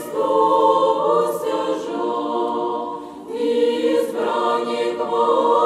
Христос же, избранник мой.